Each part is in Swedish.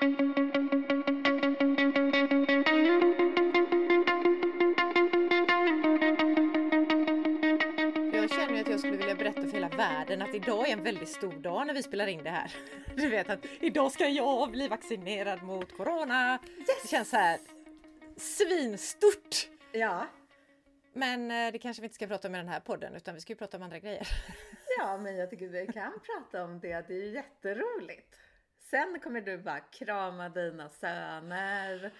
Jag känner att jag skulle vilja berätta för hela världen att idag är en väldigt stor dag när vi spelar in det här. Du vet att idag ska jag bli vaccinerad mot Corona. Det känns så här svinstort. Ja, Men eh, det kanske vi inte ska prata om i den här podden utan vi ska ju prata om andra grejer. ja, men jag tycker vi kan prata om det. Det är ju jätteroligt. Sen kommer du bara krama dina söner.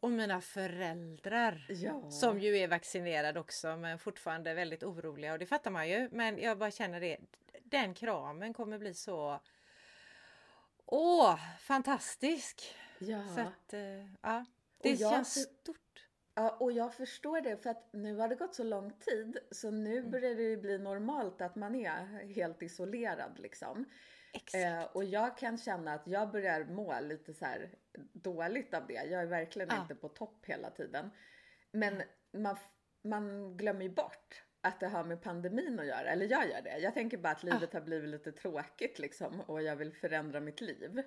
Och mina föräldrar Ja. som ju är vaccinerade också men fortfarande väldigt oroliga och det fattar man ju. Men jag bara känner det. Den kramen kommer bli så Åh, fantastisk! Ja. Så att, eh, ja, det jag känns stort. ja, och jag förstår det för att nu har det gått så lång tid så nu Mm. börjar det bli normalt att man är helt isolerad liksom. Eh, och jag kan känna att jag börjar må lite så dåligt av det. Jag är verkligen Ja. inte på topp hela tiden. Men man, f- man glömmer ju bort att det har med pandemin att göra. Eller jag gör det. Jag tänker bara att livet har blivit lite tråkigt liksom och jag vill förändra mitt liv.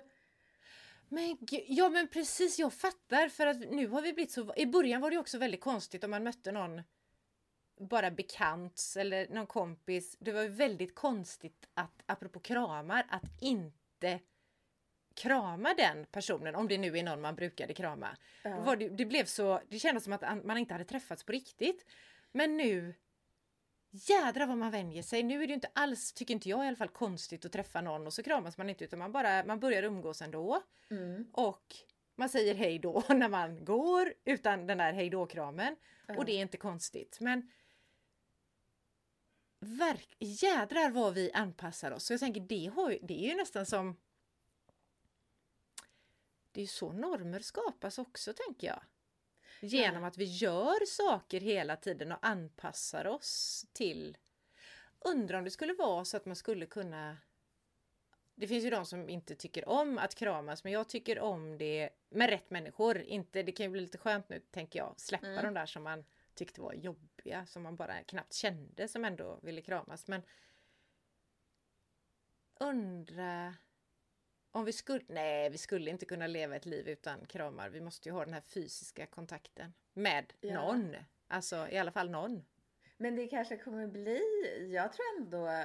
Men gud, ja men precis, jag fattar för att nu har vi blivit så... I början var det också väldigt konstigt om man mötte någon bara bekant eller någon kompis. Det var ju väldigt konstigt att, apropå kramar, att inte krama den personen, om det nu är någon man brukade krama. Ja. Det, det blev så, det kändes som att man inte hade träffats på riktigt. Men nu, jädra vad man vänjer sig. Nu är det inte alls, tycker inte jag i alla fall, konstigt att träffa någon och så kramas man inte utan man bara, man börjar umgås ändå. Mm. Och man säger hej då när man går utan den där hej då-kramen. Och det är inte konstigt. Men verk, jädrar vad vi anpassar oss. Så jag tänker det, har det är ju nästan som... Det är ju så normer skapas också tänker jag. Genom att vi gör saker hela tiden och anpassar oss till... Undrar om det skulle vara så att man skulle kunna det finns ju de som inte tycker om att kramas men jag tycker om det med rätt människor. Inte, det kan ju bli lite skönt nu tänker jag, släppa Mm. de där som man tyckte var jobbiga, som man bara knappt kände som ändå ville kramas. Men undra om vi skulle, nej vi skulle inte kunna leva ett liv utan kramar. Vi måste ju ha den här fysiska kontakten med Ja. någon. Alltså i alla fall någon. Men det kanske kommer bli, jag tror ändå,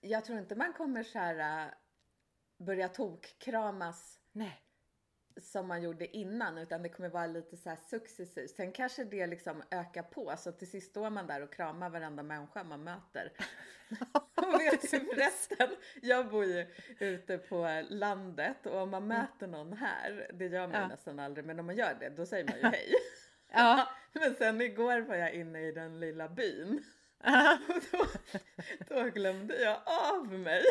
jag tror inte man kommer så här äh, börja tokkramas Nej. Som man gjorde innan utan det kommer vara lite så här successivt. Sen kanske det liksom ökar på så till sist står man där och kramar varenda människa man möter. Och vet du förresten, jag bor ju ute på landet och om man möter någon här, det gör man ju Ja. nästan aldrig, men om man gör det då säger man ju hej. Ja. Men sen igår var jag inne i den lilla byn och då, då glömde jag av mig.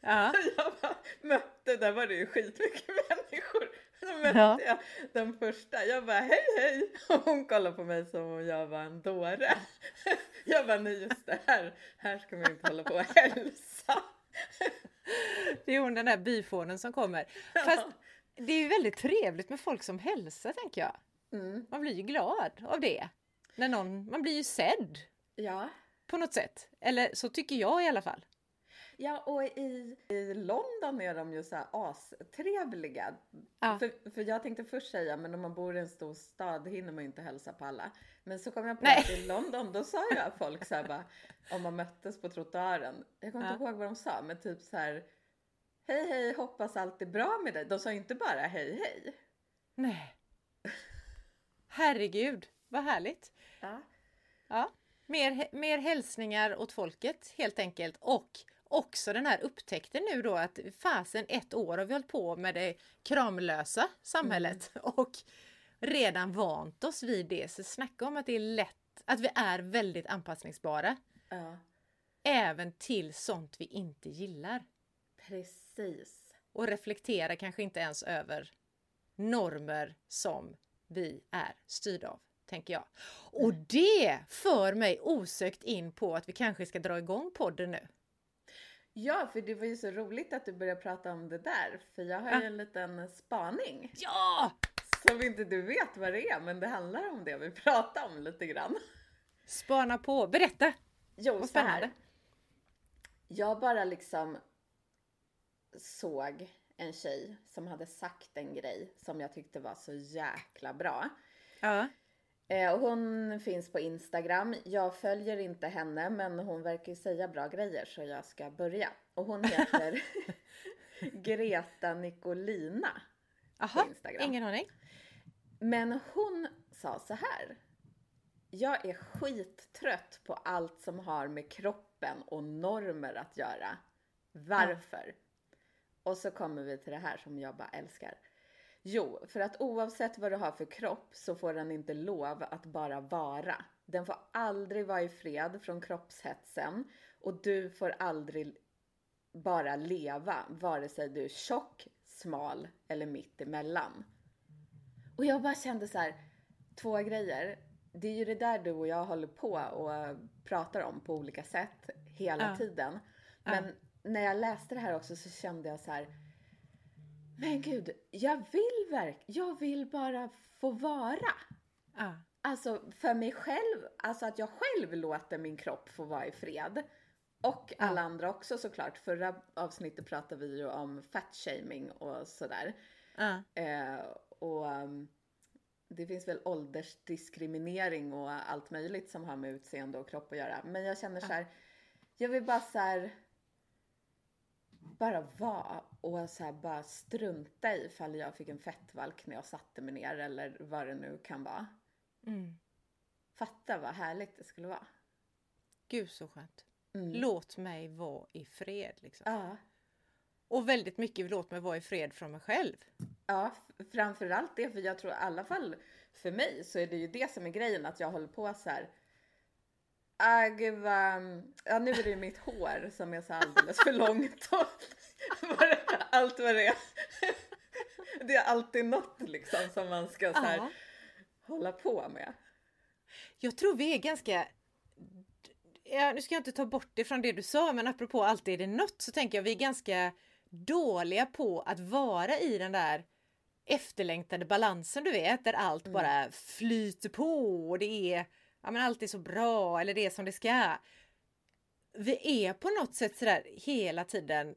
ja. Jag bara mötte, där var det ju skitmycket människor. Då mötte Ja. jag den första. Jag bara hej hej. Och hon kollade på mig som om jag var en dåre. Jag bara nej just det här, här ska man inte hålla på och hälsa. Det är hon den där byfånen som kommer. Fast det är ju väldigt trevligt med folk som hälsar tänker jag. Mm. Man blir ju glad av det. När någon, man blir ju sedd Ja. på något sätt. Eller så tycker jag i alla fall. Ja och i, i London är de ju så här astrevliga. Ja. För, för jag tänkte först säga men om man bor i en stor stad hinner man ju inte hälsa på alla. Men så kom jag på Nej. att i London då sa ju folk så här bara om man möttes på trottoaren. Jag kommer inte Ja. ihåg vad de sa men typ så här Hej hej hoppas allt är bra med dig. De sa inte bara hej hej. Nej. Herregud, vad härligt. Ja. Ja. Mer, mer hälsningar åt folket helt enkelt. Och också den här upptäckten nu då att fasen ett år har vi hållit på med det kramlösa samhället och redan vant oss vid det. Så snacka om att det är lätt, att vi är väldigt anpassningsbara. ja. Även till sånt vi inte gillar. Precis. Och reflektera kanske inte ens över normer som vi är styrda av, tänker jag. Och det för mig osökt in på att vi kanske ska dra igång podden nu. Ja, för det var ju så roligt att du började prata om det där. För jag har ju en liten spaning. Ja! Som inte du vet vad det är, men det handlar om det vi pratar om lite grann. Spana på, berätta! Jo, Vad så här. Jag bara liksom såg en tjej som hade sagt en grej som jag tyckte var så jäkla bra. Ja. Eh, och hon finns på Instagram. Jag följer inte henne men hon verkar ju säga bra grejer så jag ska börja. Och hon heter Greta Nicolina Aha, på Instagram. ingen aning. Men hon sa så här. Jag är skittrött på allt som har med kroppen och normer att göra. Varför? Och så kommer vi till det här som jag bara älskar. Jo, för att oavsett vad du har för kropp så får den inte lov att bara vara. Den får aldrig vara i fred från kroppshetsen och du får aldrig bara leva, vare sig du är tjock, smal eller mitt emellan. Och jag bara kände så här, två grejer. Det är ju det där du och jag håller på och pratar om på olika sätt hela Ja. tiden. Men när jag läste det här också så kände jag så här, men gud, jag vill verk, jag vill bara få vara. Ja. Alltså för mig själv, alltså att jag själv låter min kropp få vara i fred. Och alla andra också såklart. Förra avsnittet pratade vi ju om fat shaming och sådär. Ja. Eh, och um, det finns väl åldersdiskriminering och allt möjligt som har med utseende och kropp att göra. Men jag känner så här, jag vill bara så här bara vara och så här bara strunta i ifall jag fick en fettvalk när jag satte mig ner eller vad det nu kan vara. Mm. Fatta vad härligt det skulle vara. Gud så skönt. Mm. Låt mig vara i fred. Liksom. Ja, Och väldigt mycket låt mig vara i fred från mig själv. ja, framförallt det, för jag tror i alla fall för mig så är det ju det som är grejen att jag håller på så här. Ah, gud vad, ja nu är det ju mitt hår som är så alldeles för långt och det- allt vad det är. Det är alltid något liksom som man ska så här hålla på med. Jag tror vi är ganska... Ja, nu ska jag inte ta bort det från det du sa, men apropå alltid är det något så tänker jag vi är ganska dåliga på att vara i den där efterlängtade balansen du vet, där allt bara flyter på och det är ja, men allt är så bra eller det är som det ska. Vi är på något sätt sådär hela tiden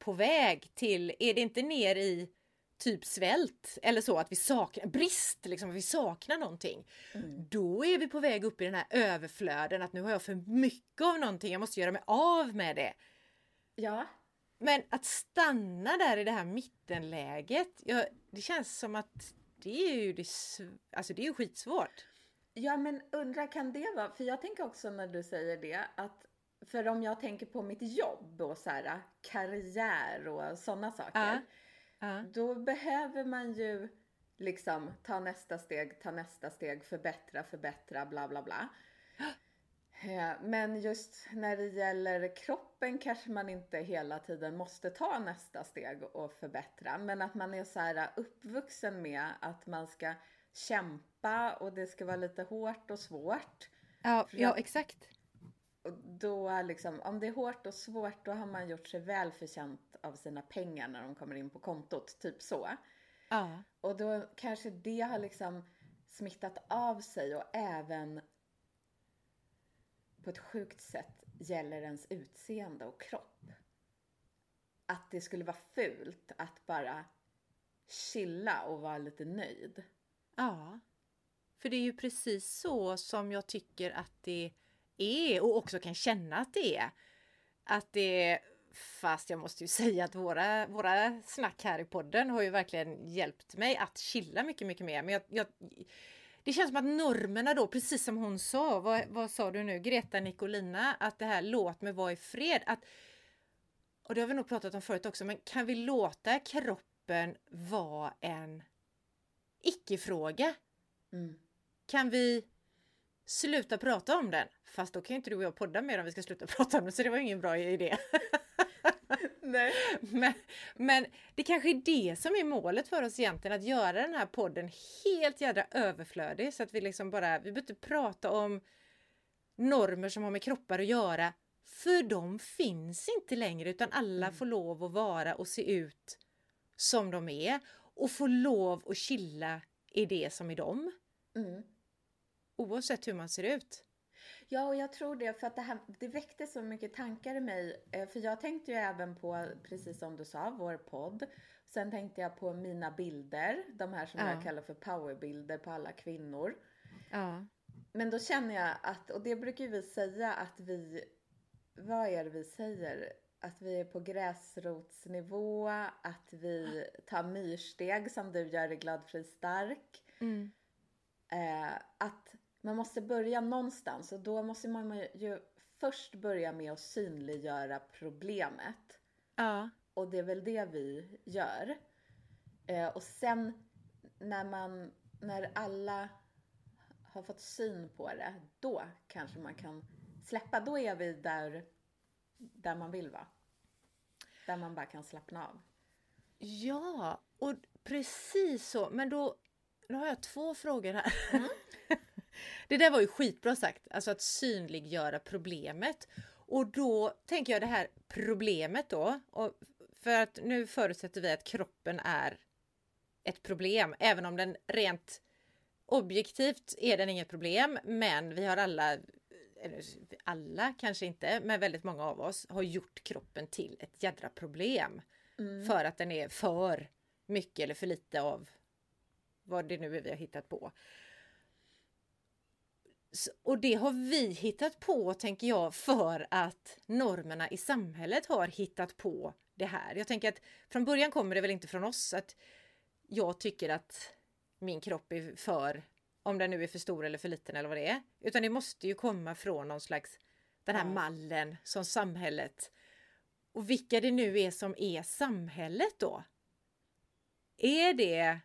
på väg till, är det inte ner i typ svält eller så att vi saknar, brist liksom, att vi saknar någonting. Då är vi på väg upp i den här överflöden att nu har jag för mycket av någonting, jag måste göra mig av med det. Ja, Men att stanna där i det här mittenläget, ja, det känns som att det är ju det, alltså det är ju skitsvårt. Ja men undra kan det vara, för jag tänker också när du säger det att för om jag tänker på mitt jobb och så här karriär och sådana saker. Ja. Ja. Då behöver man ju liksom ta nästa steg, ta nästa steg, förbättra, förbättra, bla bla bla. Eh, Men just när det gäller kroppen kanske man inte hela tiden måste ta nästa steg och förbättra. Men att man är så här uppvuxen med att man ska kämpa och det ska vara lite hårt och svårt. Ja, ja, exakt. Och då liksom, om det är hårt och svårt då har man gjort sig väl förtjänt av sina pengar när de kommer in på kontot, typ så. Ja. Och då kanske det har liksom smittat av sig och även på ett sjukt sätt gäller ens utseende och kropp. Att det skulle vara fult att bara chilla och vara lite nöjd. Ja. För det är ju precis så som jag tycker att det är och också kan känna att det är. Att det Fast jag måste ju säga att våra, våra snack här i podden har ju verkligen hjälpt mig att chilla mycket, mycket mer. Men jag, jag, det känns som att normerna då, precis som hon sa, vad, vad sa du nu, Greta Nicolina, att det här låt mig vara i fred. Att, och det har vi nog pratat om förut också, men kan vi låta kroppen vara en icke-fråga? Mm. Kan vi sluta prata om den? Fast då kan ju inte du och jag podda mer om vi ska sluta prata om den, så det var ingen bra idé. Nej. Men, men det kanske är det som är målet för oss egentligen, att göra den här podden helt jädra överflödig så att vi liksom bara, vi behöver inte prata om normer som har med kroppar att göra, för de finns inte längre utan alla får lov att vara och se ut som de är och få lov att chilla i det som är dem. Mm. Oavsett hur man ser ut. Ja, och jag tror det för att det, här, det väckte så mycket tankar i mig. eh, För jag tänkte ju även på, precis som du sa, vår podd. Sen tänkte jag på mina bilder, de här som Ja. jag kallar för powerbilder på alla kvinnor. Ja. Men då känner jag att, och det brukar ju vi säga att vi, vad är det vi säger? Att vi är på gräsrotsnivå, att vi tar myrsteg som du gör i Glad Fri Stark. Mm. Eh, att man måste börja någonstans och då måste man ju först börja med att synliggöra problemet. Ja. Och det är väl det vi gör. Eh, och sen när man, när alla har fått syn på det, då kanske man kan släppa. Då är vi där, där man vill vara. Där man bara kan slappna av. Ja, och precis så. Men då, då har jag två frågor här. det där var ju skitbra sagt, alltså att synliggöra problemet. Och då tänker jag det här problemet då, för att nu förutsätter vi att kroppen är ett problem, även om den rent objektivt är den inget problem, men vi har alla, eller alla kanske inte, men väldigt många av oss har gjort kroppen till ett jädra problem. För att den är för mycket eller för lite av vad det nu är vi har hittat på. Och det har vi hittat på, tänker jag, för att normerna i samhället har hittat på det här. Jag tänker att från början kommer det väl inte från oss att jag tycker att min kropp är för, om den nu är för stor eller för liten eller vad det är. Utan det måste ju komma från någon slags, den här Ja. mallen som samhället och vilka det nu är som är samhället då? Är det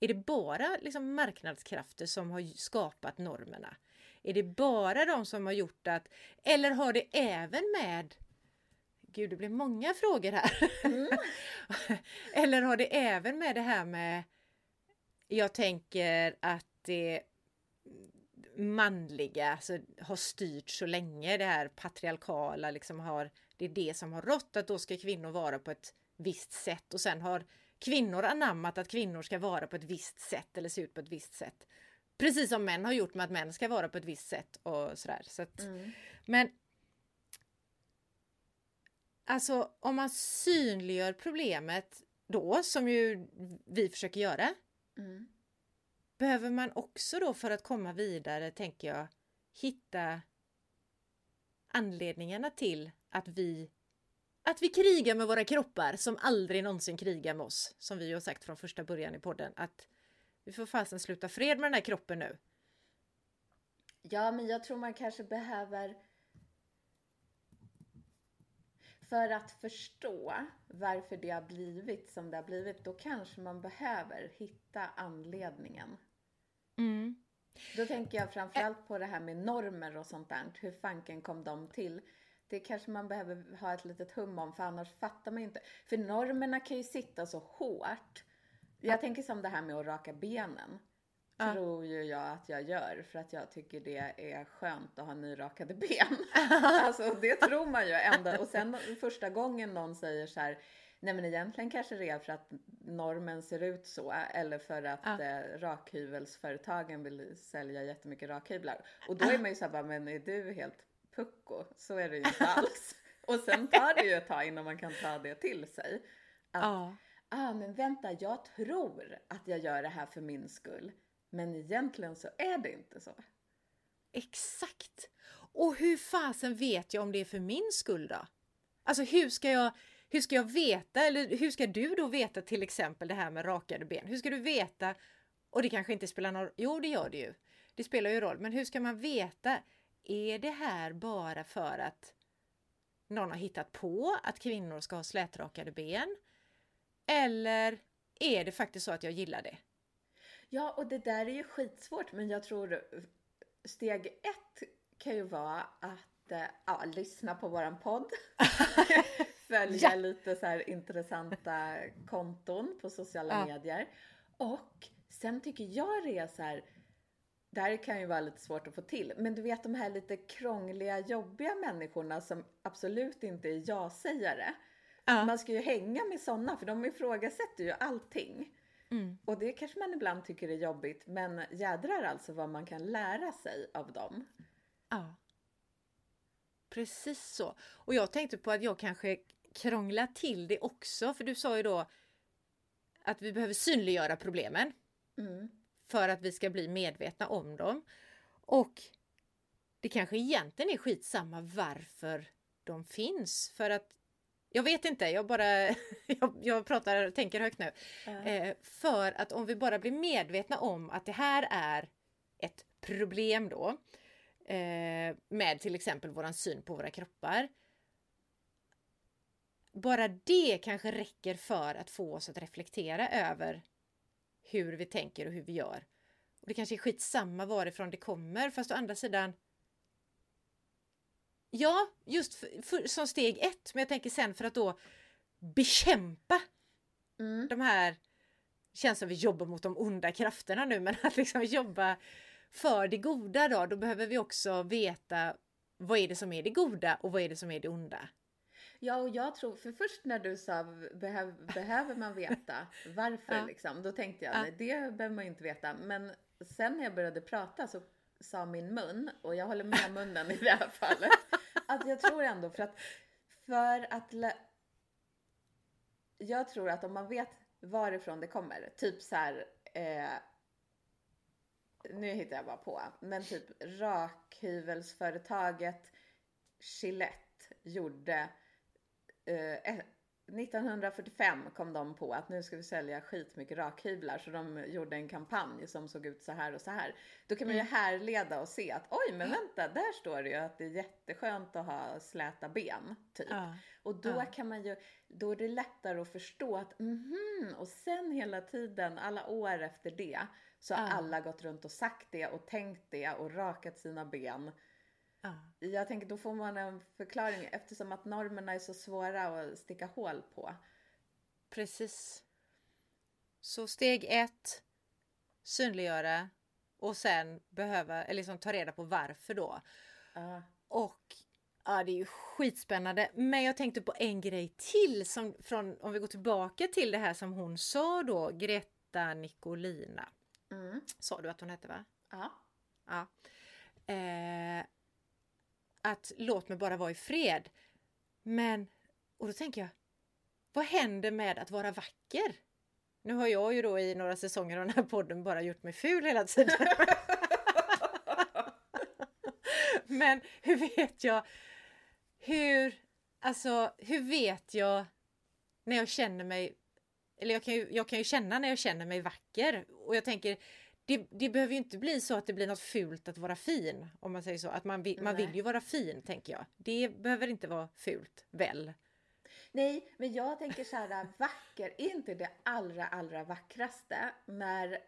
är det bara liksom marknadskrafter som har skapat normerna? Är det bara de som har gjort att, eller har det även med Gud, det blir många frågor här. eller har det även med det här med Jag tänker att det manliga alltså, har styrt så länge, det här patriarkala liksom har, det är det som har rått att då ska kvinnor vara på ett visst sätt och sen har kvinnor anammat att kvinnor ska vara på ett visst sätt eller se ut på ett visst sätt. Precis som män har gjort med att män ska vara på ett visst sätt och sådär. Så att, Men Alltså om man synliggör problemet då, som ju vi försöker göra, Mm. behöver man också då för att komma vidare, tänker jag, hitta anledningarna till att vi att vi krigar med våra kroppar som aldrig någonsin krigar med oss. Som vi har sagt från första början i podden. Att vi får fasen sluta fred med den här kroppen nu. Ja, men jag tror man kanske behöver... För att förstå varför det har blivit som det har blivit, då kanske man behöver hitta anledningen. Då tänker jag framförallt på det här med normer och sånt där. Hur fanken kom de till? Det kanske man behöver ha ett litet hum om, för annars fattar man ju inte. För normerna kan ju sitta så hårt. Jag tänker som det här med att raka benen. Ja. Tror ju jag att jag gör för att jag tycker det är skönt att ha nyrakade ben. alltså det tror man ju ändå. Och sen första gången någon säger så här, nej men egentligen kanske det är för att normen ser ut så eller för att Ja. eh, rakhyvelsföretagen vill sälja jättemycket rakhyvlar. Och då är man ju såhär bara, men är du helt pucko? Så är det ju inte alls. Och sen tar det ju ett tag innan man kan ta det till sig. Att, Ja. ah men vänta, jag tror att jag gör det här för min skull. Men egentligen så är det inte så. Exakt! Och hur fasen vet jag om det är för min skull då? Alltså hur ska jag, hur ska jag veta, eller hur ska du då veta till exempel det här med rakade ben? Hur ska du veta, och det kanske inte spelar någon roll, jo det gör det ju. Det spelar ju roll, men hur ska man veta? Är det här bara för att någon har hittat på att kvinnor ska ha slätrakade ben? Eller är det faktiskt så att jag gillar det? Ja, och det där är ju skitsvårt, men jag tror steg ett kan ju vara att eh, ja, lyssna på våran podd. Följa Ja. lite så här intressanta konton på sociala Ja. medier. Och sen tycker jag det är så här, det här kan ju vara lite svårt att få till, men du vet de här lite krångliga, jobbiga människorna som absolut inte är ja-sägare. Ja. Man ska ju hänga med sådana, för de ifrågasätter ju allting. Mm. Och det kanske man ibland tycker är jobbigt, men jädrar alltså vad man kan lära sig av dem. Ja. Precis så. Och jag tänkte på att jag kanske krångla till det också, för du sa ju då att vi behöver synliggöra problemen Mm. För att vi ska bli medvetna om dem. Och det kanske egentligen är skitsamma varför de finns. För att jag vet inte, jag bara jag, jag pratar, tänker högt nu. Ja. Eh, för att om vi bara blir medvetna om att det här är ett problem då eh, med till exempel våran syn på våra kroppar. Bara det kanske räcker för att få oss att reflektera över hur vi tänker och hur vi gör. Och Det kanske är skitsamma varifrån det kommer fast å andra sidan Ja, just för, för, som steg ett, men jag tänker sen för att då bekämpa Mm. de här känns som vi jobbar mot de onda krafterna nu, men att liksom jobba för det goda då, då behöver vi också veta vad är det som är det goda och vad är det som är det onda. Ja, och jag tror, för först när du sa behöv, behöver man veta varför Ja. liksom, då tänkte jag Ja. nej, det behöver man ju inte veta. Men sen när jag började prata så sa min mun, och jag håller med munnen i det här fallet, att jag tror ändå för att, för att jag tror att om man vet varifrån det kommer, typ så här, eh, nu hittar jag bara på, men typ rakhyvelsföretaget Gillette gjorde eh, 1945 kom de på att nu ska vi sälja skitmycket rakhyvlar så de gjorde en kampanj som såg ut så här och så här. Då kan man ju härleda och se att oj men vänta, där står det ju att det är jätteskönt att ha släta ben. Typ. Och då Ja. kan man ju, då är det lättare att förstå att mhm, och sen hela tiden, alla år efter det, så har Ja. alla gått runt och sagt det och tänkt det och rakat sina ben. Ja. Jag tänker då får man en förklaring eftersom att normerna är så svåra att sticka hål på. Precis. Så steg ett, synliggöra och sen behöva, eller liksom ta reda på varför då. Ja. Och ja, det är ju skitspännande. Men jag tänkte på en grej till som från, om vi går tillbaka till det här som hon sa då, Greta Nicolina. Mm. Sa du att hon hette va? Ja. Ja. Eh, att låt mig bara vara i fred. Men, och då tänker jag, vad händer med att vara vacker? Nu har jag ju då i några säsonger av den här podden bara gjort mig ful hela tiden. Men hur vet jag hur, alltså hur vet jag när jag känner mig, eller jag kan ju, jag kan ju känna när jag känner mig vacker och jag tänker det, det behöver ju inte bli så att det blir något fult att vara fin, om man säger så. Att man vill, man vill ju vara fin, tänker jag. Det behöver inte vara fult, väl? Nej, men jag tänker så här, vacker, är inte det allra, allra vackraste när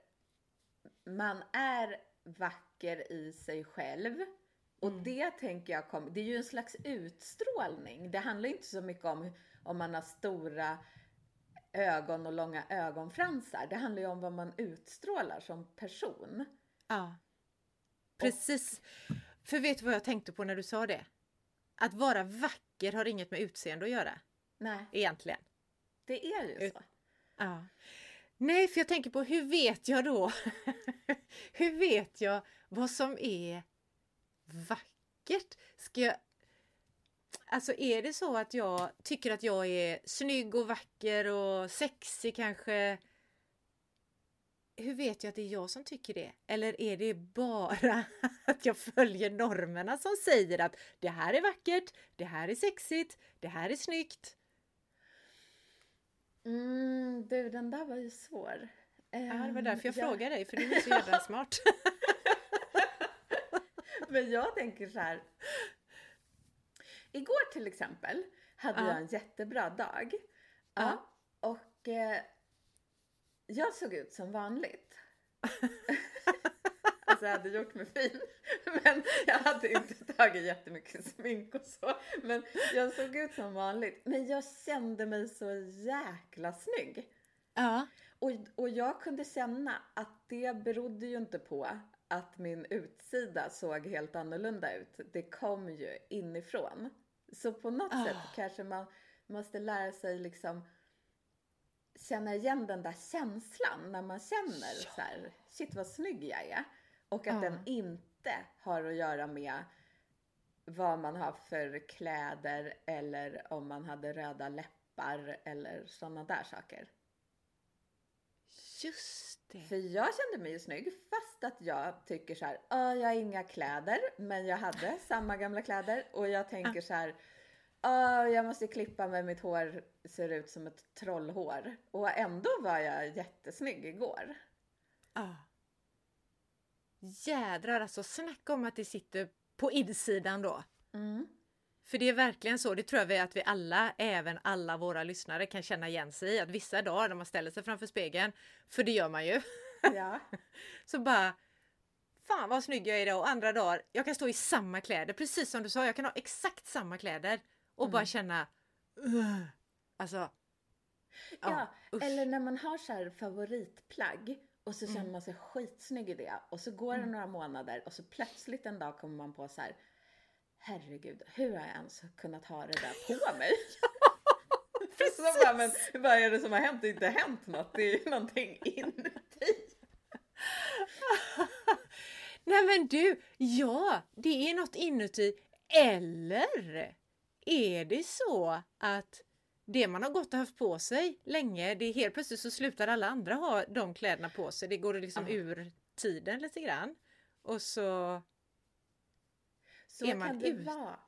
man är vacker i sig själv? Och Mm. det tänker jag kom, det är ju en slags utstrålning. Det handlar inte så mycket om om man har stora ögon och långa ögonfransar. Det handlar ju om vad man utstrålar som person. Ja. Precis. För vet du vad jag tänkte på när du sa det? Att vara vacker har inget med utseende att göra, Nej, egentligen. det är ju så. Ja. Nej, för jag tänker på hur vet jag då? hur vet jag vad som är vackert? Ska jag... Alltså är det så att jag tycker att jag är snygg och vacker och sexig kanske? Hur vet jag att det är jag som tycker det? Eller är det bara att jag följer normerna som säger att det här är vackert, det här är sexigt, det här är snyggt? Mm, du, den där var ju svår. Ja, det var därför jag Ehm, frågade dig, för du är så jävla smart. Men jag tänker så här. Igår till exempel hade Ja. jag en jättebra dag. Ja. och eh, jag såg ut som vanligt. alltså jag hade gjort mig fin. Men jag hade inte tagit jättemycket smink och så. Men jag såg ut som vanligt. Men jag kände mig så jäkla snygg. Ja. Och, och jag kunde känna att det berodde ju inte på att min utsida såg helt annorlunda ut. Det kom ju inifrån. Så på något Ah. sätt kanske man måste lära sig liksom känna igen den där känslan när man känner Ja. så här, shit vad snygg jag är. Och att Ja. den inte har att göra med vad man har för kläder eller om man hade röda läppar eller sådana där saker. Just det. För jag kände mig ju snygg fast att jag tycker så här, "Åh, jag har inga kläder men jag hade samma gamla kläder och jag tänker så här, "Åh, jag måste klippa mig, mitt hår ser ut som ett trollhår. Och ändå var jag jättesnygg igår. Ja. Jädrar alltså, snacka om att det sitter på insidan då. Mm. För det är verkligen så, det tror jag vi att vi alla, även alla våra lyssnare kan känna igen sig i. Att vissa dagar när man ställer sig framför spegeln, för det gör man ju, Ja. så bara Fan vad snygg jag är idag och andra dagar, jag kan stå i samma kläder, precis som du sa, jag kan ha exakt samma kläder och bara känna "Ugh." Alltså Ja, usch. eller när man har så här favoritplagg och så känner man sig skitsnygg i det och så går det några månader och så plötsligt en dag kommer man på så här Herregud, hur har jag ens kunnat ha det där på mig? så bara, men vad är det som har hänt? Det har inte hänt något, det är ju någonting inuti. Nej men du, ja, det är något inuti. Eller är det så att det man har gått och haft på sig länge, det är helt plötsligt så slutar alla andra ha de kläderna på sig. Det går liksom ur tiden lite grann. Och så, Så Är man kan det ut? vara.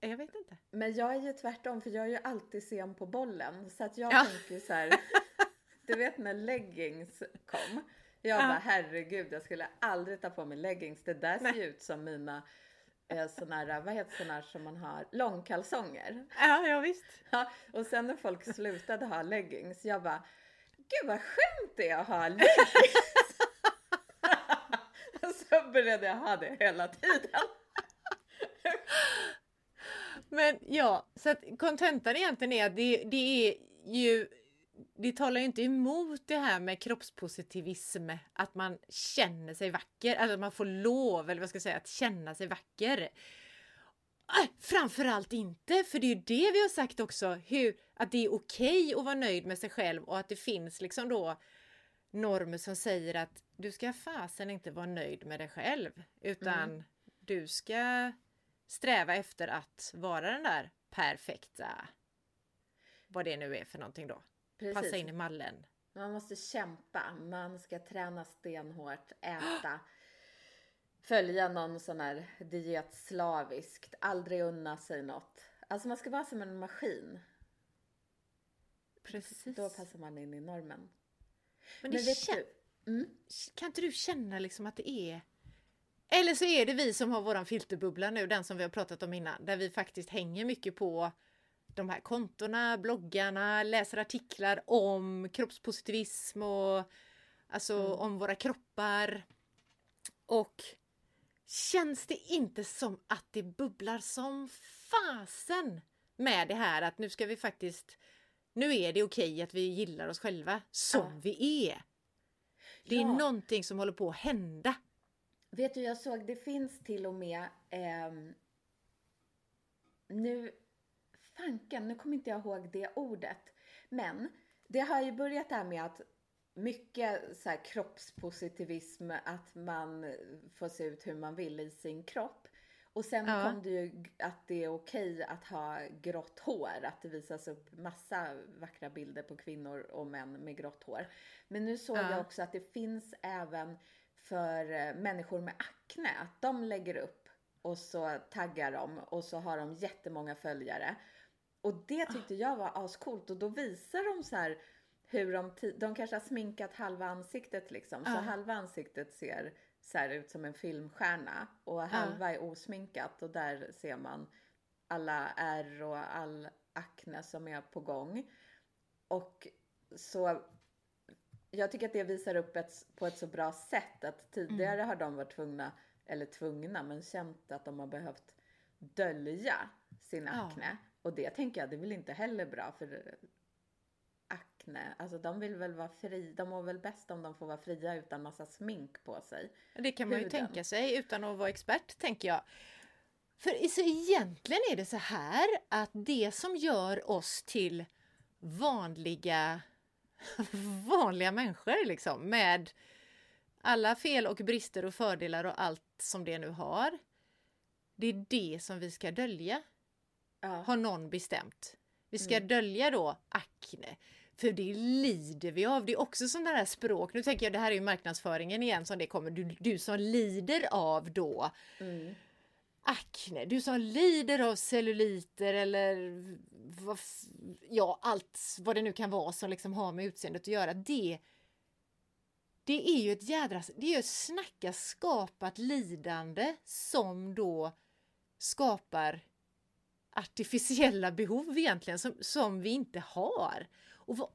jag vet inte. Men jag är ju tvärtom för jag är ju alltid sen på bollen. Så att jag Ja. tänker ju så här. Du vet när leggings kom. Jag Ja. bara herregud jag skulle aldrig ta på mig leggings. Det där ser ju ut som mina eh, såna här, vad heter såna här som man har, långkalsonger. Ja, ja visst. Ja, och sen när folk slutade ha leggings, jag bara Gud vad skönt det är att ha leggings. så började jag ha det hela tiden. Men ja, så att kontentan egentligen är att det, det är ju det talar ju inte emot det här med kroppspositivism, att man känner sig vacker, alltså att man får lov, eller vad ska jag säga, att känna sig vacker. Äh, Framförallt inte, för det är ju det vi har sagt också, hur, att det är okej att vara nöjd med sig själv och att det finns liksom då normer som säger att du ska fasen inte vara nöjd med dig själv, utan du ska sträva efter att vara den där perfekta, vad det nu är för någonting då. Passa Precis. in i mallen. Man måste kämpa, man ska träna stenhårt, äta, följa någon sån här diet slaviskt, aldrig unna sig något. Alltså man ska vara som en maskin. Precis. Då passar man in i normen. Men, det Men vet kän- du, mm, kan inte du känna liksom att det är... Eller så är det vi som har våran filterbubbla nu, den som vi har pratat om innan, där vi faktiskt hänger mycket på de här kontona, bloggarna, läser artiklar om kroppspositivism och alltså om våra kroppar. Och känns det inte som att det bubblar som fasen med det här att nu ska vi faktiskt, nu är det okej att vi gillar oss själva som Ja. vi är. Det är Ja. någonting som håller på att hända. Vet du jag såg, det finns till och med ehm, nu, fanken, nu kommer inte jag ihåg det ordet. Men det har ju börjat där med att mycket så här kroppspositivism, att man får se ut hur man vill i sin kropp. Och sen Ja. kom det ju att det är okej att ha grått hår, att det visas upp massa vackra bilder på kvinnor och män med grått hår. Men nu såg Ja. jag också att det finns även för eh, människor med akne, att de lägger upp och så taggar de och så har de jättemånga följare. Och det tyckte jag var ascoolt och då visar de så här hur de, de kanske har sminkat halva ansiktet liksom. Så Ja. halva ansiktet ser så här ut som en filmstjärna och halva är osminkat och där ser man alla ärr och all akne som är på gång. Och så jag tycker att det visar upp ett, på ett så bra sätt att tidigare har de varit tvungna, eller tvungna, men känt att de har behövt dölja sin Ja. akne. Och det tänker jag, det är väl inte heller bra för akne, alltså de vill väl vara fri, de mår väl bäst om de får vara fria utan massa smink på sig. Det kan man ju Huden. tänka sig utan att vara expert, tänker jag. För så egentligen är det så här att det som gör oss till vanliga, vanliga människor liksom med alla fel och brister och fördelar och allt som det nu har. det är det som vi ska dölja, Ja. har någon bestämt. Vi ska Mm. dölja då akne. För det lider vi av. Det är också sån där språk. Nu tänker jag det här är ju marknadsföringen igen som det kommer. Du, du som lider av då Mm akne, du som lider av celluliter eller vad, ja, allt vad det nu kan vara som liksom har med utseendet att göra. Det, det är ju ett jädra, det är ju ett snacka skapat lidande som då skapar artificiella behov egentligen som, som vi inte har. Och vad,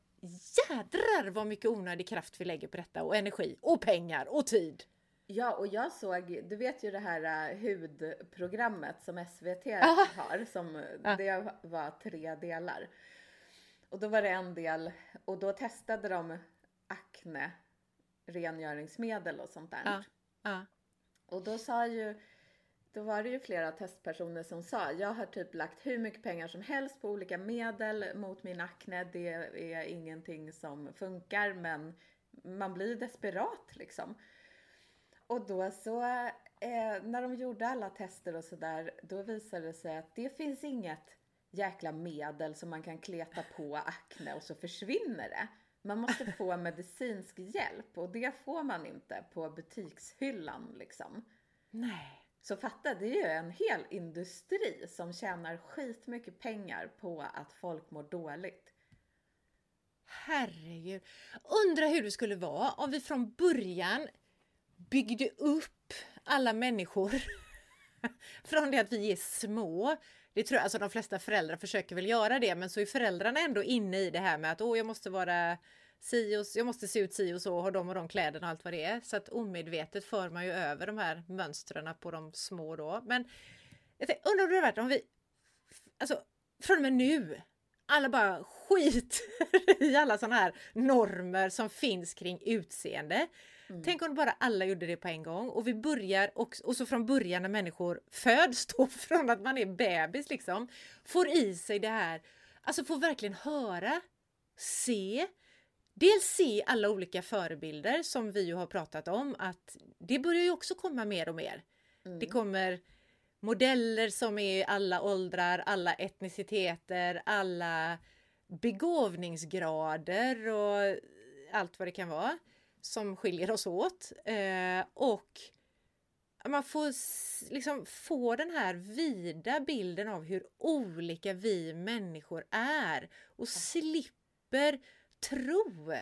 jädrar vad mycket onödig kraft vi lägger på detta och energi och pengar och tid. Ja, och jag såg, du vet ju det här uh, hudprogrammet som SVT Ja. har, som Ja. det var tre delar. Och då var det en del, och då testade de akne, rengöringsmedel och sånt där. Ja. Ja. Och då sa ju, då var det ju flera testpersoner som sa, jag har typ lagt hur mycket pengar som helst på olika medel mot min akne, det är ingenting som funkar men man blir desperat liksom. Och då så, eh, när de gjorde alla tester och sådär, då visade det sig att det finns inget jäkla medel som man kan kleta på akne och så försvinner det. Man måste få medicinsk hjälp och det får man inte på butikshyllan liksom. Nej. Så fatta, det är ju en hel industri som tjänar skitmycket pengar på att folk mår dåligt. Herregud. Undra hur det skulle vara om vi från början byggde upp alla människor från det att vi är små. Det tror jag, alltså de flesta föräldrar försöker väl göra det, men så är föräldrarna ändå inne i det här med att åh, jag måste vara si och, jag måste se ut si och så, ha de och de kläderna och allt vad det är. Så att omedvetet för man ju över de här mönstren på de små då. Men jag tänkte, undrar om det hade varit om vi, alltså från och med nu, alla bara skiter i alla sådana här normer som finns kring utseende. Mm. Tänk om bara alla gjorde det på en gång och vi börjar och, och så från början när människor föds då från att man är bebis liksom får i sig det här, alltså får verkligen höra, se, dels se alla olika förebilder som vi ju har pratat om att det börjar ju också komma mer och mer. Mm. Det kommer modeller som är i alla åldrar, alla etniciteter, alla begåvningsgrader och allt vad det kan vara som skiljer oss åt. Eh, och man får liksom få den här vida bilden av hur olika vi människor är och slipper tro.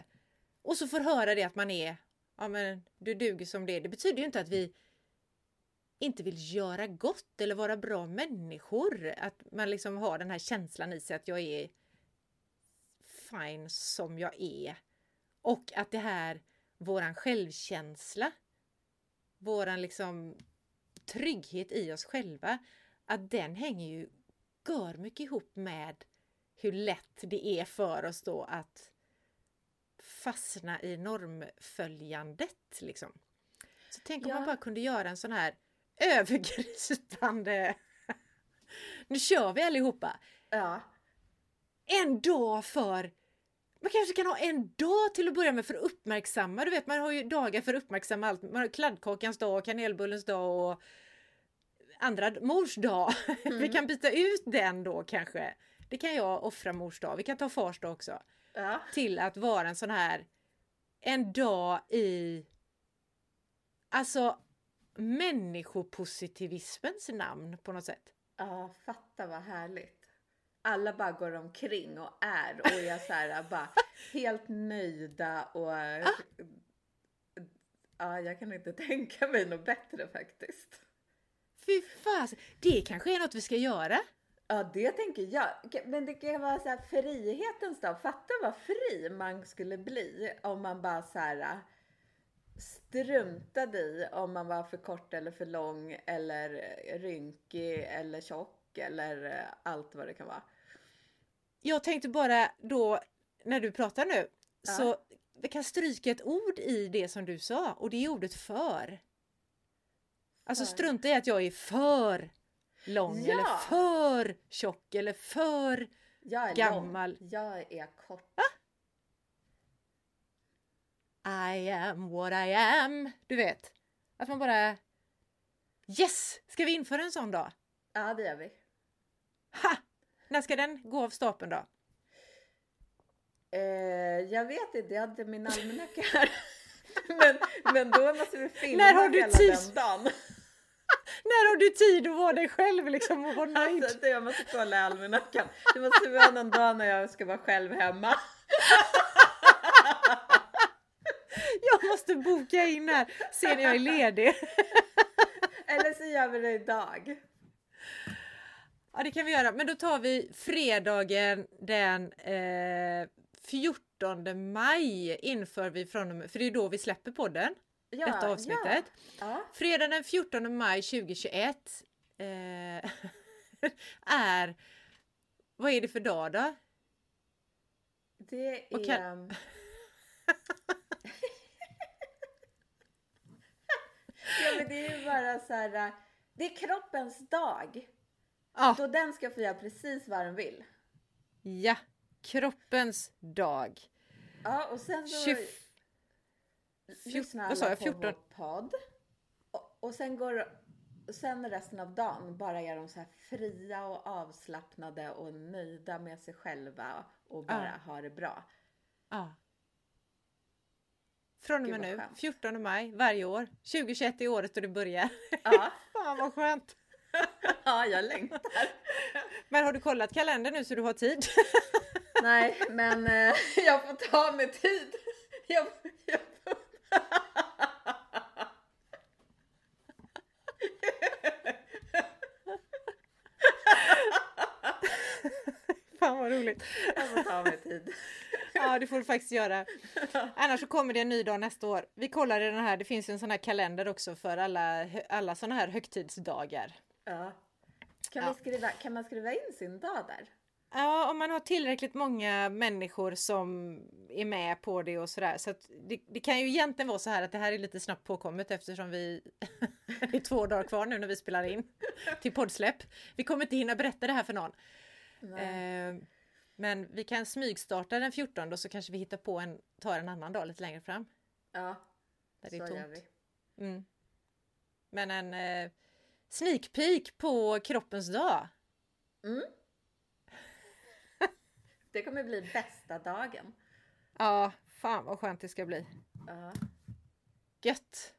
Och så får höra det att man är, ja men du duger som det. Det betyder ju inte att vi inte vill göra gott eller vara bra människor. Att man liksom har den här känslan i sig att jag är fine som jag är. Och att det här, våran självkänsla, våran liksom trygghet i oss själva, att den hänger ju gör mycket ihop med hur lätt det är för oss då att fastna i normföljandet. Liksom. Så tänk om Ja. man bara kunde göra en sån här övergripande... nu kör vi allihopa! Ja, En dag för... Man kanske kan ha en dag till att börja med för att uppmärksamma. Du vet, man har ju dagar för att uppmärksamma allt. Man har kladdkakans dag, kanelbullens dag och andra mors dag. Vi Mm. kan byta ut den då kanske. Det kan jag offra mors dag. Vi kan ta fars dag också. ja. Till att vara en sån här en dag i alltså människopositivismens namn på något sätt. Ja, fatta vad härligt. Alla bara går omkring och är och är så här bara helt nöjda och ja, jag kan inte tänka mig något bättre faktiskt. Fy fasen, det kanske är något vi ska göra. Ja, det tänker jag. Men det kan vara så här frihetens dag. Fatta vad fri man skulle bli om man bara så här struntade i om man var för kort eller för lång eller rynkig eller tjock eller allt vad det kan vara. Jag tänkte bara då när du pratar nu Ja. så vi kan stryka ett ord i det som du sa och det är ordet för. Alltså För. strunta i att jag är för lång Ja. eller för tjock eller för Jag är Gammal. lång. Jag är kort. I am what I am. Du vet, att man bara Yes! Ska vi införa en sån dag? Ja, det gör vi. Ha! När ska den gå av stapeln då? Eh, jag vet inte, jag hade min almanacka här. men, men då måste vi filma När har du hela tid? den dagen. När har du tid att vara dig själv liksom och vara nöjd? Alltså, jag måste kolla i almanackan. Det måste vara någon dag när jag ska vara själv hemma. Jag måste boka in här, se när jag är ledig. Eller så gör vi det idag. Ja det kan vi göra, men då tar vi fredagen den eh, 14 maj inför vi från för det är då vi släpper podden, Ja, detta avsnittet. Ja. ja. Fredag den 14 maj 2021 eh, är, vad är det för dag då? Det är... kan- ja men det är ju bara så här. äh, Det är kroppens dag. Ja, Då den ska få göra precis vad den vill. ja, kroppens dag. Ja och sen så 20, lyssnar alla jag? på 14? vår podd. Och, och sen går sen resten av dagen bara är de så här fria och avslappnade och nöjda med sig själva och bara ha det bra. Ja. Från och med nu, skönt. 14 maj varje år. 2021 är året då det börjar. Ja, Fan vad skönt! ja jag längtar. Men har du kollat kalendern nu så du har tid? Nej, men eh, jag får ta mig tid. Jag, jag får... Fan vad roligt! jag får ta mig tid. Ja det får du faktiskt göra. Annars så kommer det en ny dag nästa år. Vi kollar i den här, det finns ju en sån här kalender också för alla, alla såna här högtidsdagar. Ja. Kan, Ja. Skriva, kan man skriva in sin dag där? Ja, om man har tillräckligt många människor som är med på det och sådär. Så det, det kan ju egentligen vara så här att det här är lite snabbt påkommet eftersom vi det är två dagar kvar nu när vi spelar in till poddsläpp. Vi kommer inte hinna berätta det här för någon. Eh, men vi kan smygstarta den 14 och så kanske vi hittar på en, tar en annan dag lite längre fram. Ja, Där så det är gör tomt. vi. Mm. Men en eh, sneak peek på kroppens dag. Mm. Det kommer bli bästa dagen. Ja, fan vad skönt det ska bli. Ja. Gött!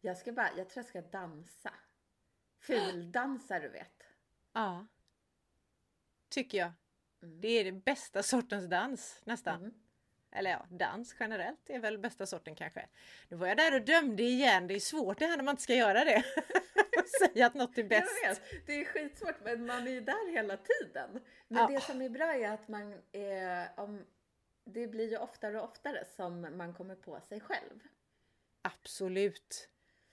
Jag ska bara, jag tror jag ska dansa. Fuldansa du vet. Ja. Tycker jag. Mm. Det är det bästa sortens dans nästan. Mm. Eller ja, dans generellt är väl bästa sorten kanske. Nu var jag där och dömde igen. Det är svårt det här när man inte ska göra det. Säga att något är bäst. Jag vet, det är skitsvårt men man är ju där hela tiden. Men Ja. det som är bra är att man är, om, det blir ju oftare och oftare som man kommer på sig själv. Absolut.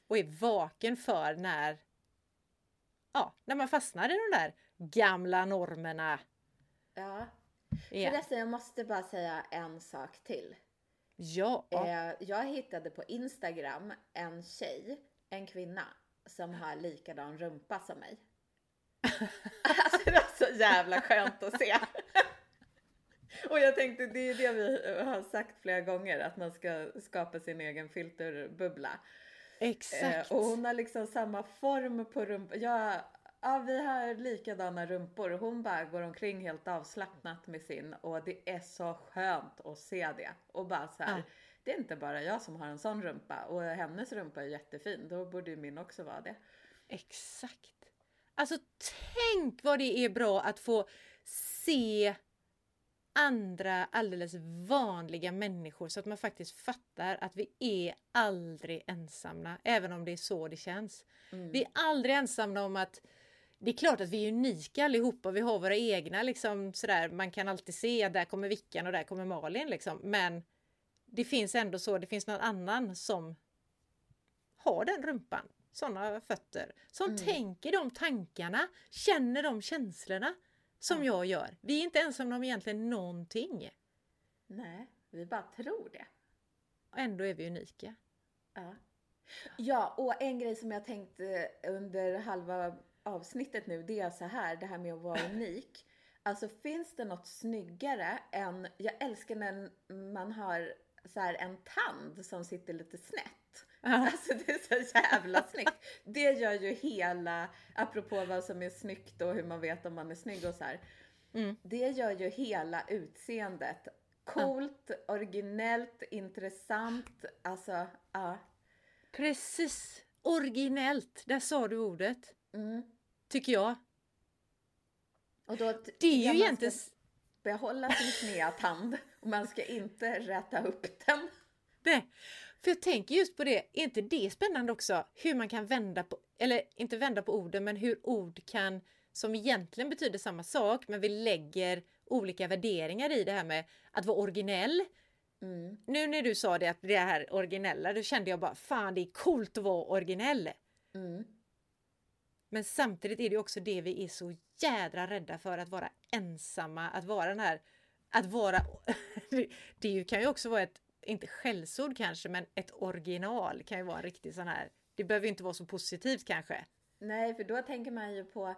Och är vaken för när Ja, när man fastnar i de där gamla normerna. Ja. Igen. Förresten, jag måste bara säga en sak till. Ja. Eh, jag hittade på Instagram en tjej, en kvinna, som har likadan rumpa som mig. alltså det var så jävla skönt att se. Och jag tänkte, det är det vi har sagt flera gånger, att man ska skapa sin egen filterbubbla. Exakt. Eh, och hon har liksom samma form på rumpan. Ja, ja, vi har likadana rumpor. Hon bara går omkring helt avslappnat med sin och det är så skönt att se det. Och bara så här, Ja. det är inte bara jag som har en sån rumpa och hennes rumpa är jättefin. Då borde ju min också vara det. Exakt. Alltså tänk vad det är bra att få se andra alldeles vanliga människor så att man faktiskt fattar att vi är aldrig ensamma, även om det är så det känns. Mm. Vi är aldrig ensamma om att det är klart att vi är unika allihopa, vi har våra egna liksom sådär, man kan alltid se att där kommer Vickan och där kommer Malin liksom, men det finns ändå så, det finns någon annan som har den rumpan, sådana fötter, som Mm. tänker de tankarna, känner de känslorna som Ja. jag gör. Vi är inte ensamma om egentligen någonting. Nej, vi bara tror det. Och ändå är vi unika. Ja. ja, och en grej som jag tänkte under halva avsnittet nu, det är så här, det här med att vara unik. Alltså finns det något snyggare än, jag älskar när man har så här, en tand som sitter lite snett. Alltså det är så jävla snyggt. Det gör ju hela, apropå vad som är snyggt och hur man vet om man är snygg och så här. Mm. Det gör ju hela utseendet coolt, originellt, intressant. Alltså, ja. Precis! Originellt, där sa du ordet. Mm. Tycker jag. Och då Det är ju egentligen... Behålla sin sneda tand och man ska inte räta upp den. Nej, för jag tänker just på det, är inte det spännande också? Hur man kan vända på, eller inte vända på orden, men hur ord kan, som egentligen betyder samma sak, men vi lägger olika värderingar i det här med att vara originell. Mm. Nu när du sa det, att det här originella, då kände jag bara fan det är coolt att vara originell. Mm. Men samtidigt är det också det vi är så jädra rädda för, att vara ensamma, att vara den här, att vara, det kan ju också vara ett, inte skällsord kanske, men ett original kan ju vara en riktigt sån här, det behöver ju inte vara så positivt kanske. Nej, för då tänker man ju på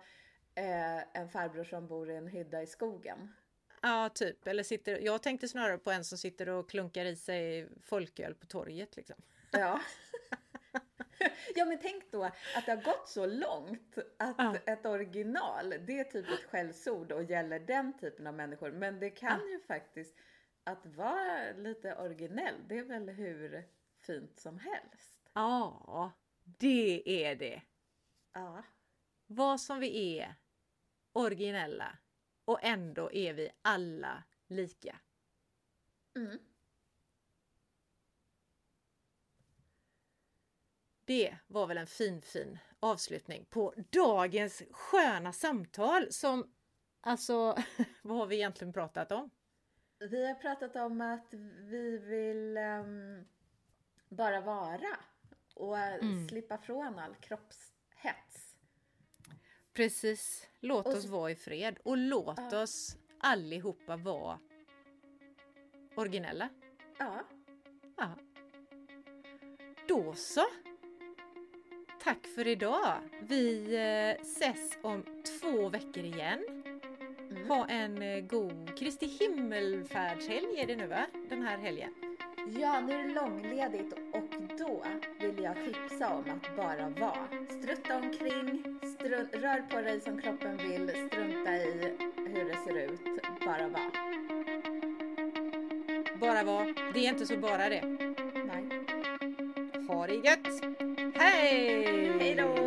eh, en farbror som bor i en hydda i skogen. Ja, typ. Eller sitter, jag tänkte snarare på en som sitter och klunkar i sig folköl på torget liksom. Ja. ja, men tänk då att det har gått så långt att Ja. ett original, det är typ ett skällsord och gäller den typen av människor. Men det kan ju faktiskt, att vara lite originell, det är väl hur fint som helst. Ja, det är det. Ja. Vad som vi är, originella, och ändå är vi alla lika. Mm. Det var väl en fin, fin avslutning på dagens sköna samtal som alltså, vad har vi egentligen pratat om? Vi har pratat om att vi vill ehm, bara vara och Mm. slippa från all kroppshets. Precis, låt Och oss vara i fred och låt Ja. oss allihopa vara originella. Ja, Ja. Då så. Tack för idag. Vi eh, ses om två veckor igen. mm. Ha en eh, god Kristi himmelfärdshelg är det nu va? Den här helgen. ja, nu är det långledigt och då vill jag tipsa om att bara vara. Strutta omkring, stru- rör på dig som kroppen vill, strunta i hur det ser ut, bara vara. Bara var. Det är inte så bara det. Nej. Ha det gött! Hej! Hej då!